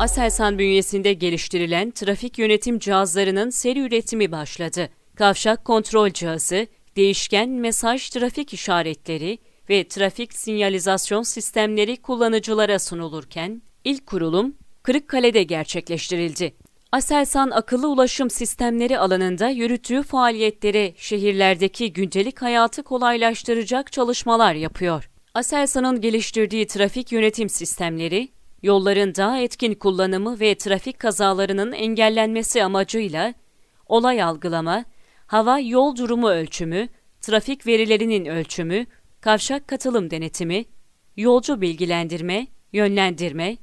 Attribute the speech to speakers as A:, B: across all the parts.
A: Aselsan bünyesinde geliştirilen trafik yönetim cihazlarının seri üretimi başladı. Kavşak kontrol cihazı, değişken mesaj trafik işaretleri ve trafik sinyalizasyon sistemleri kullanıcılara sunulurken, ilk kurulum Kırıkkale'de gerçekleştirildi. Aselsan akıllı ulaşım sistemleri alanında yürüttüğü faaliyetlere şehirlerdeki gündelik hayatı kolaylaştıracak çalışmalar yapıyor. Aselsan'ın geliştirdiği trafik yönetim sistemleri, yolların daha etkin kullanımı ve trafik kazalarının engellenmesi amacıyla olay algılama, hava yol durumu ölçümü, trafik verilerinin ölçümü, kavşak katılım denetimi, yolcu bilgilendirme, yönlendirme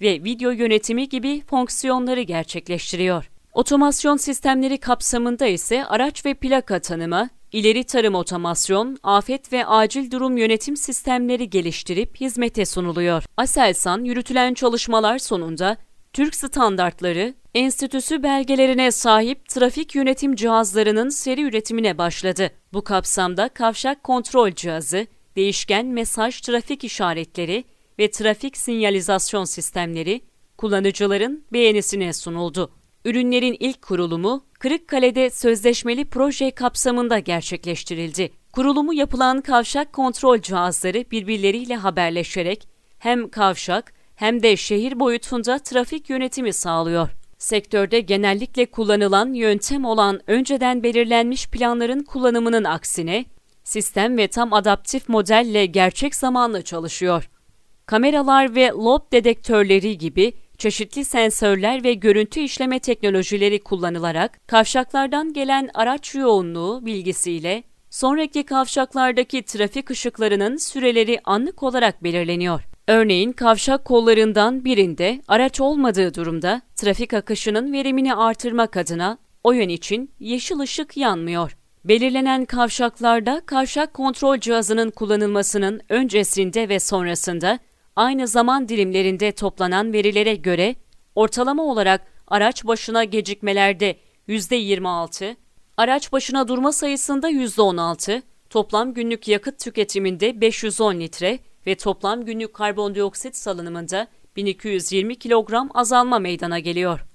A: ve video yönetimi gibi fonksiyonları gerçekleştiriyor. Otomasyon sistemleri kapsamında ise araç ve plaka tanıma, ileri tarım otomasyon, afet ve acil durum yönetim sistemleri geliştirip hizmete sunuluyor. Aselsan yürütülen çalışmalar sonunda Türk standartları, enstitüsü belgelerine sahip trafik yönetim cihazlarının seri üretimine başladı. Bu kapsamda kavşak kontrol cihazı, değişken mesaj trafik işaretleri ve trafik sinyalizasyon sistemleri kullanıcıların beğenisine sunuldu. Ürünlerin ilk kurulumu Kırıkkale'de sözleşmeli proje kapsamında gerçekleştirildi. Kurulumu yapılan kavşak kontrol cihazları birbirleriyle haberleşerek hem kavşak hem de şehir boyutunda trafik yönetimi sağlıyor. Sektörde genellikle kullanılan yöntem olan önceden belirlenmiş planların kullanımının aksine sistem ve tam adaptif modelle gerçek zamanlı çalışıyor. Kameralar ve lob dedektörleri gibi çeşitli sensörler ve görüntü işleme teknolojileri kullanılarak kavşaklardan gelen araç yoğunluğu bilgisiyle sonraki kavşaklardaki trafik ışıklarının süreleri anlık olarak belirleniyor. Örneğin kavşak kollarından birinde araç olmadığı durumda trafik akışının verimini artırmak adına o yön için yeşil ışık yanmıyor. Belirlenen kavşaklarda kavşak kontrol cihazının kullanılmasının öncesinde ve sonrasında aynı zaman dilimlerinde toplanan verilere göre ortalama olarak araç başına gecikmelerde %26, araç başına durma sayısında %16, toplam günlük yakıt tüketiminde 510 litre ve toplam günlük karbondioksit salınımında 1220 kilogram azalma meydana geliyor.